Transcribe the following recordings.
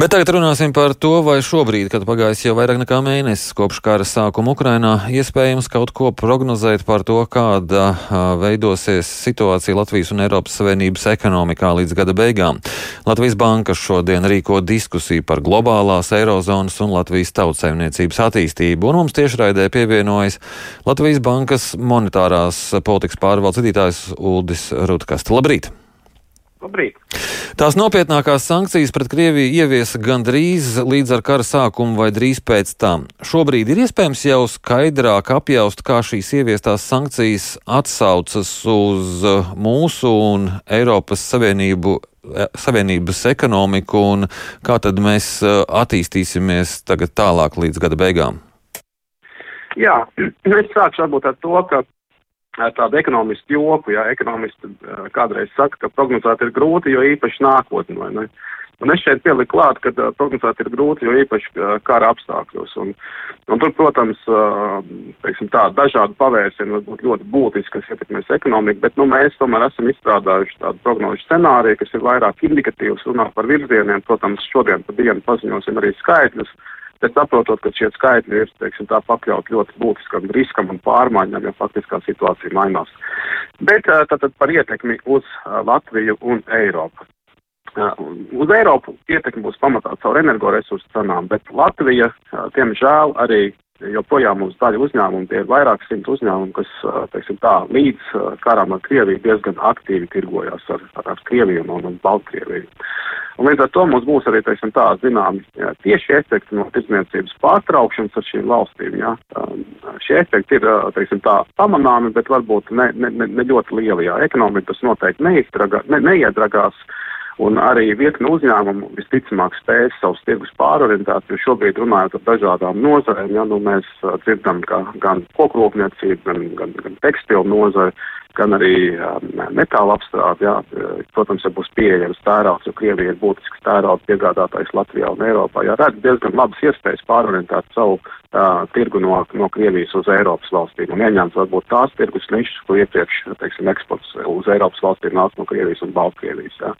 Bet tagad runāsim par to, vai šobrīd, kad pagājis jau vairāk nekā mēnesis kopš kara sākuma Ukrainā, iespējams kaut ko prognozēt par to, kāda veidosies situācija Latvijas un Eiropas Savienības ekonomikā līdz gada beigām. Latvijas banka šodien rīko diskusiju par globālās eirozonas un Latvijas tautsēmniecības attīstību, un mums tiešraidē pievienojas Latvijas bankas monetārās politikas pārvaldes vadītājs Uldis Rutkasta. Labrīt! Labrīt! Tās nopietnākās sankcijas pret Krieviju ieviesa gandrīz līdz ar kara sākumu vai drīz pēc tam. Šobrīd ir iespējams jau skaidrāk apjaust, kā šīs ieviestās sankcijas atsaucas uz mūsu un Eiropas Savienību e, Savienības ekonomiku un kā tad mēs e, attīstīsimies tagad tālāk līdz gada beigām? Jā, es sākšu varbūt ar to, ka tādu ekonomistu joku, ja ekonomisti kādreiz saka, ka prognozēt ir grūti, jo īpaši nākotnē? Un es šeit pieliku klāt, ka uh, prognozēt ir grūti, jo īpaši uh, kara apstākļos. Un, un tur, protams, uh, teiksim tā, dažādi pavērsieni var būt ļoti būtiski, kas ietekmēs ekonomiku, bet nu, mēs tomēr esam izstrādājuši tādu prognožu scenāriju, kas ir vairāk indikatīvs, runā par virzieniem. Protams, šodien pa dienu paziņosim arī skaitļus. Bet saprotot, ka šie skaitļi ir teiksim, tā, pakļaut ļoti būtiskam riskam un pārmaiņām, jo faktiskā situācija mainās. Bet tātad par ietekmi uz Latviju un Eiropu. Uz Eiropu ietekmi būs pamatā caur energoresursu cenām, bet Latvija, diemžēl, arī joprojām mums daļa uzņēmumu, tie ir vairāk simt uzņēmumu, kas, teiksim tā, līdz karam ar Krieviju diezgan aktīvi tirgojās ar, ar, ar Krieviju un, un Baltkrieviju. Un līdz ar to mums būs arī, teiksim tā, zināmi tieši efekti no tirdzniecības pārtraukšanas ar šīm valstīm, jā. Šie efekti ir, teiksim tā, pamanāmi, bet varbūt ne, ne, ne, ne ļoti lieli, jā. Ekonomika tas noteikti neizdragā, ne, neiedragās. Un arī virkni uzņēmumu visticamāk spēs savus tirgus pārorientēt, jo šobrīd runājot ar dažādām nozarēm, ja, nu, mēs uh, dzirdam, ka gan kokrūpniecība, gan, gan, gan tekstilu nozare, gan arī um, metāla apstrāde, jā, protams, ja būs pieejams tērauds, jo Krievija ir būtisks tērauds piegādātājs Latvijā un Eiropā, jā, redz diezgan labas iespējas pārorientēt savu uh, tirgu no, no Krievijas uz Eiropas valstīm un ieņemt varbūt tās tirgus nišas, ko iepriekš, teiksim, eksports uz Eiropas valstīm nāca no Krievijas un Baltkrievijas, jā.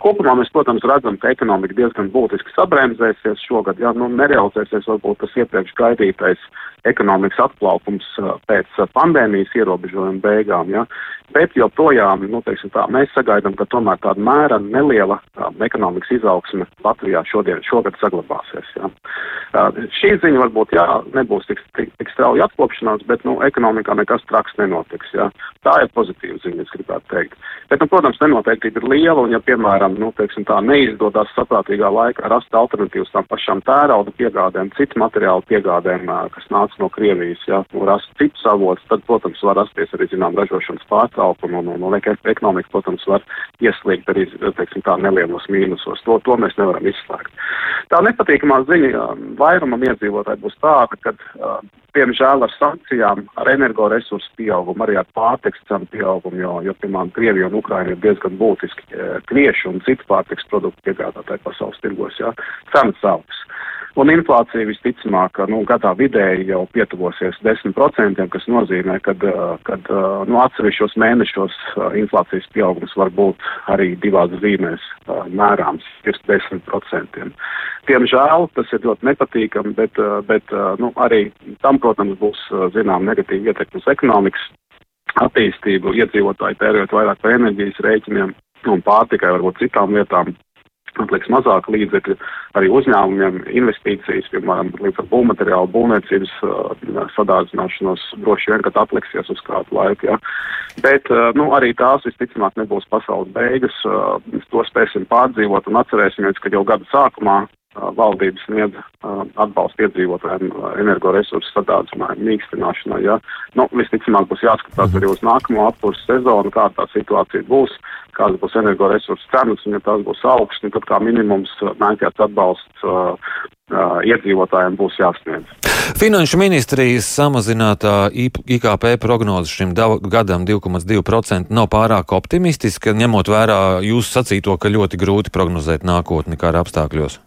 Kopumā mēs, protams, redzam, ka ekonomika diezgan būtiski sabremzēsies šogad, ja nu nerealizēsies varbūt tas iepriekš gaidītais ekonomikas atplaukums pēc pandēmijas ierobežojuma beigām, ja. Bet joprojām, nu, tā, mēs sagaidām, ka tomēr tāda mēra neliela uh, ekonomikas izaugsme Latvijā šodien, šogad saglabāsies. Ja. Uh, šī ziņa varbūt, jā, nebūs tik, tik, tik strauji atkopšanās, bet, nu, ekonomikā nekas traks nenotiks, ja. Tā ir pozitīva ziņa, es gribētu teikt. Bet, nu, protams, nenoteiktība ir liela, un ja, piemēram, nu, teiksim tā, neizdodas saprātīgā laikā rast alternatīvas tām pašām tērauda piegādēm, citu materiālu piegādēm, uh, kas nāca no Krievijas, ja, nu, rast citus avotus, tad, protams, var rasties arī, zinām, ražošanas pārtraukumu pārtraukumu un, un, un ekonomika, protams, var ieslīgt arī, teiksim, tā nelielos mīnusos. To, to mēs nevaram izslēgt. Tā nepatīkamā ziņa vairumam iedzīvotāji būs tāda, ka, diemžēl ar sankcijām, ar energoresursu pieaugumu, arī ar pārtiks cenu pieaugumu, jo, jo piemēram, Krievija un Ukraina ir diezgan būtiski kviešu un citu pārtiks produktu piegādātāji pasaules tirgos, jā, cenas augs. Un inflācija visticamāk, nu, gadā vidēji jau pietuvosies 10%, kas nozīmē, ka, nu, atsevišķos mēnešos inflācijas pieaugums var būt arī divās zīmēs mērāms, virs 10%. Diemžēl tas ir ļoti nepatīkami, bet, bet nu, arī tam, protams, būs zinām negatīva ietekme uz ekonomikas attīstību, iedzīvotāji tērējot vairāk par enerģijas rēķiniem un pārtikai, varbūt citām lietām atliks mazāk līdzekļu arī uzņēmumiem, investīcijas, piemēram, līdz ar būvmateriālu, būvniecības uh, sadārdzināšanos droši vien, kad atliksies uz kādu laiku, jā. Bet, uh, nu, arī tās visticamāk nebūs pasaules beigas, uh, to spēsim pārdzīvot un atcerēsimies, ka jau gada sākumā valdības sniedz atbalstu iedzīvotājiem energoresursu sadārdzinājumu mīkstināšanai. Ja? Nu, visticamāk būs jāskatās arī uz nākamo apkursu sezonu, kā tā situācija būs, kādas būs energoresursu cenas, un ja tās būs augstas, tad kā minimums mēģināts atbalsts uh, iedzīvotājiem būs jāsniedz. Finanšu ministrijas samazinātā IKP prognoze šim gadam 2,2% nav pārāk optimistiska, ņemot vērā jūsu sacīto, ka ļoti grūti prognozēt nākotni kara apstākļos.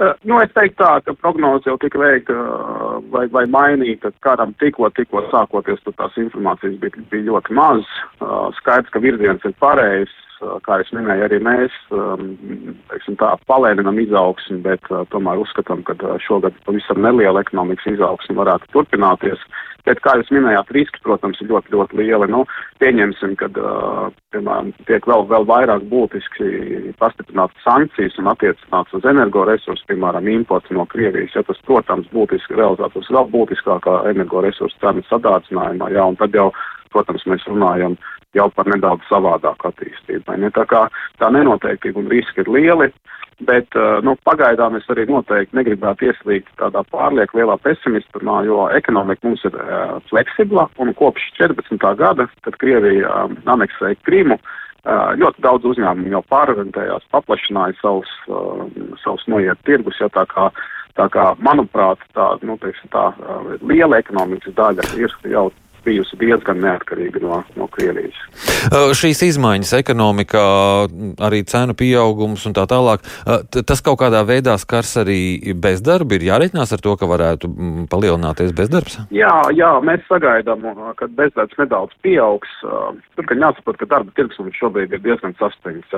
Uh, nu, es teiktu tā, ka prognoze jau tika veikta vai, vai mainīta karam tikko, tikko sākoties, tad tās informācijas bija, bija ļoti maz. Uh, skaidrs, ka virziens ir pareizs. Kā es minēju, arī mēs teiksim, tā, palēninam izaugsmi, bet tomēr uzskatām, ka šogad pavisam neliela ekonomikas izaugsme varētu turpināties. Bet, kā jūs minējāt, riski, protams, ir ļoti, ļoti lieli. Nu, pieņemsim, ka piemēram, tiek vēl, vēl vairāk būtiski pastiprinātas sankcijas un attiecināts uz energoresursu, piemēram, imports no Krievijas. Ja tas, protams, būtiski realizētos vēl būtiskākā energoresursu cenu sadārdzinājumā. Jā, un tad jau protams, mēs runājam jau par nedaudz savādāku attīstību. Ne? Tā kā tā nenoteiktība un riski ir lieli, bet nu, pagaidām es arī noteikti negribētu ieslīgt tādā pārlieku lielā pesimismā, jo ekonomika mums ir uh, fleksibla un kopš 14. gada, kad Krievija uh, aneksēja Krimu, uh, ļoti daudz uzņēmumu jau pārorientējās, paplašināja savus, uh, savus noiet tirgus, ja tā kā Tā kā, manuprāt, tā, nu, teiksim, tā uh, liela ekonomikas daļa ir jau bijusi diezgan neatkarīga no, no Krievijas. Uh, šīs izmaiņas ekonomikā, arī cenu pieaugums un tā tālāk, uh, tas kaut kādā veidā skars arī bezdarbu. Ir jāreikinās ar to, ka varētu palielināties bezdarbs? Jā, jā mēs sagaidām, uh, ka bezdarbs nedaudz pieaugs. Tur, ka jāsaprot, ka darba tirgus mums šobrīd ir diezgan saspringts.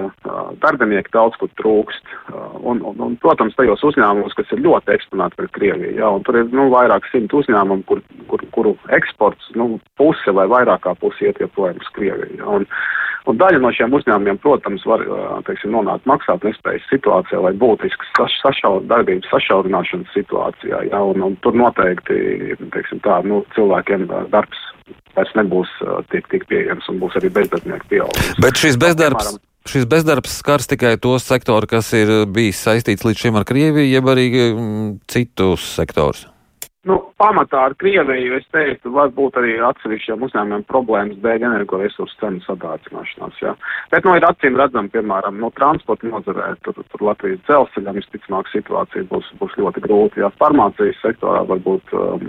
Darbinieki daudz kur trūkst. Un, un, un, protams, tajos uzņēmumos, kas ir ļoti eksponēti pret Krieviju, jā, un tur ir nu, vairāk simt uzņēmumu, kur, kur, kuru eksports nu, puse vai vairāk kā puse iet joprojām uz Krieviju. Un, un daļa no šiem uzņēmumiem, protams, var teiksim, nonākt maksāt nespējas situācijā vai būtiskas saš, sašaur, darbības sašaurināšanas situācijā. Ja, un, un tur noteikti teiksim, tā, nu, cilvēkiem darbs vairs nebūs tik, tik pieejams un būs arī bezdarbnieku pieaugums. Bet šis bezdarbs. Piemēram, Šis bezdarbs skars tikai tos sektorus, kas ir bijis saistīts līdz šim ar Krieviju, jeb arī citus sektorus. Nu, pamatā ar Krieviju, es teiktu, var būt arī atsevišķiem uzņēmumiem problēmas dēļ energoresursu cenu sadārdzināšanās, jā. Bet, nu, ir acīm redzam, piemēram, no transporta nozarē, tur, tur Latvijas dzelzceļam visticamāk situācija būs, būs ļoti grūta, jā. Farmācijas sektorā varbūt um,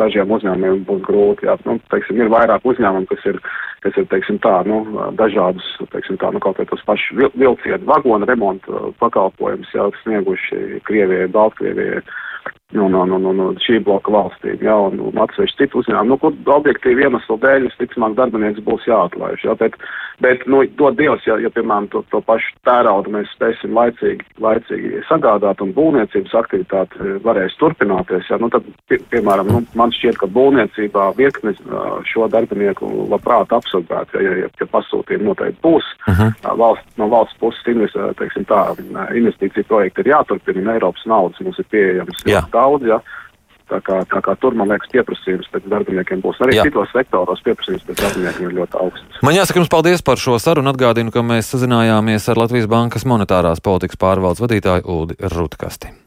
dažiem uzņēmumiem būs grūti, jā. Nu, teiksim, ir vairāk uzņēmumu, kas ir, kas ir, teiksim, tā, nu, dažādus, teiksim, tā, nu, kaut kā tos pašus vil, vilcienu vagonu remontu pakalpojumus, jā, snieguši Krievijai, Baltkrievijai no, no, no, no, no šī bloka valstīm, jā, un, un atsevišķi citu uzņēmumu, nu, kur objektīvi iemeslu dēļ, visticamāk, darbinieks būs jāatlaiž, jā, bet, bet, nu, dod Dievs, ja, ja piemēram, to, to pašu tēraudu mēs spēsim laicīgi, laicīgi sagādāt un būvniecības aktivitāte varēs turpināties, jā, nu, tad, pie, piemēram, nu, man šķiet, ka būvniecībā virkni šo darbinieku labprāt absorbēt, ja, ja, ja pasūtījumi noteikti būs, uh mhm. -huh. valsts, no valsts puses, teiksim tā, investīcija projekti ir jāturpina, un Eiropas naudas mums ir pieejams. Jā daudz. Ja. Tā kā, tā kā tur, man liekas, pieprasījums pēc darbiniekiem būs. Arī Jā. citos sektoros pieprasījums pēc darbiniekiem ir ļoti augsts. Man jāsaka jums paldies par šo sarunu. Atgādinu, ka mēs sazinājāmies ar Latvijas Bankas monetārās politikas pārvaldes vadītāju Uldi Rutkasti.